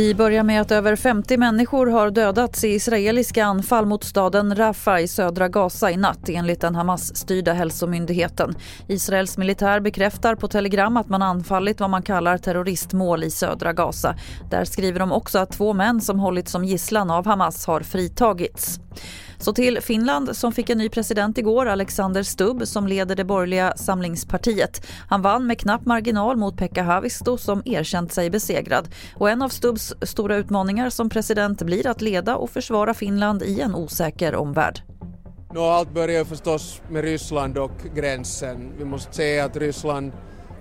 Vi börjar med att över 50 människor har dödats i israeliska anfall mot staden Rafah i södra Gaza i natt enligt den Hamas-styrda hälsomyndigheten. Israels militär bekräftar på telegram att man anfallit vad man kallar terroristmål i södra Gaza. Där skriver de också att två män som hållits som gisslan av Hamas har fritagits. Så till Finland som fick en ny president igår, Alexander Stubb som leder det borgerliga Samlingspartiet. Han vann med knapp marginal mot Pekka Haavisto som erkänt sig besegrad. Och en av Stubbs stora utmaningar som president blir att leda och försvara Finland i en osäker omvärld. No, allt börjar förstås med Ryssland och gränsen. Vi måste säga att Ryssland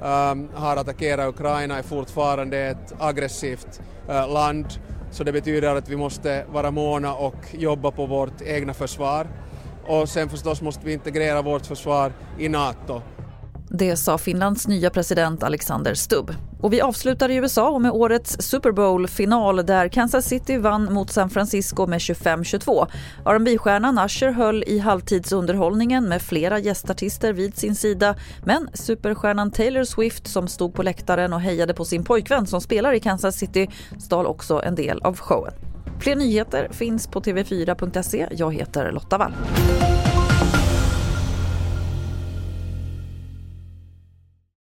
um, har attackerat Ukraina, är fortfarande ett aggressivt uh, land så det betyder att vi måste vara måna och jobba på vårt egna försvar. Och sen förstås måste vi integrera vårt försvar i NATO. Det sa Finlands nya president Alexander Stubb. Och vi avslutar i USA och med årets Super Bowl-final där Kansas City vann mot San Francisco med 25-22. R'n'b-stjärnan Usher höll i halvtidsunderhållningen med flera gästartister vid sin sida. Men superstjärnan Taylor Swift som stod på läktaren och hejade på sin pojkvän som spelar i Kansas City stal också en del av showen. Fler nyheter finns på tv4.se. Jag heter Lotta Wall.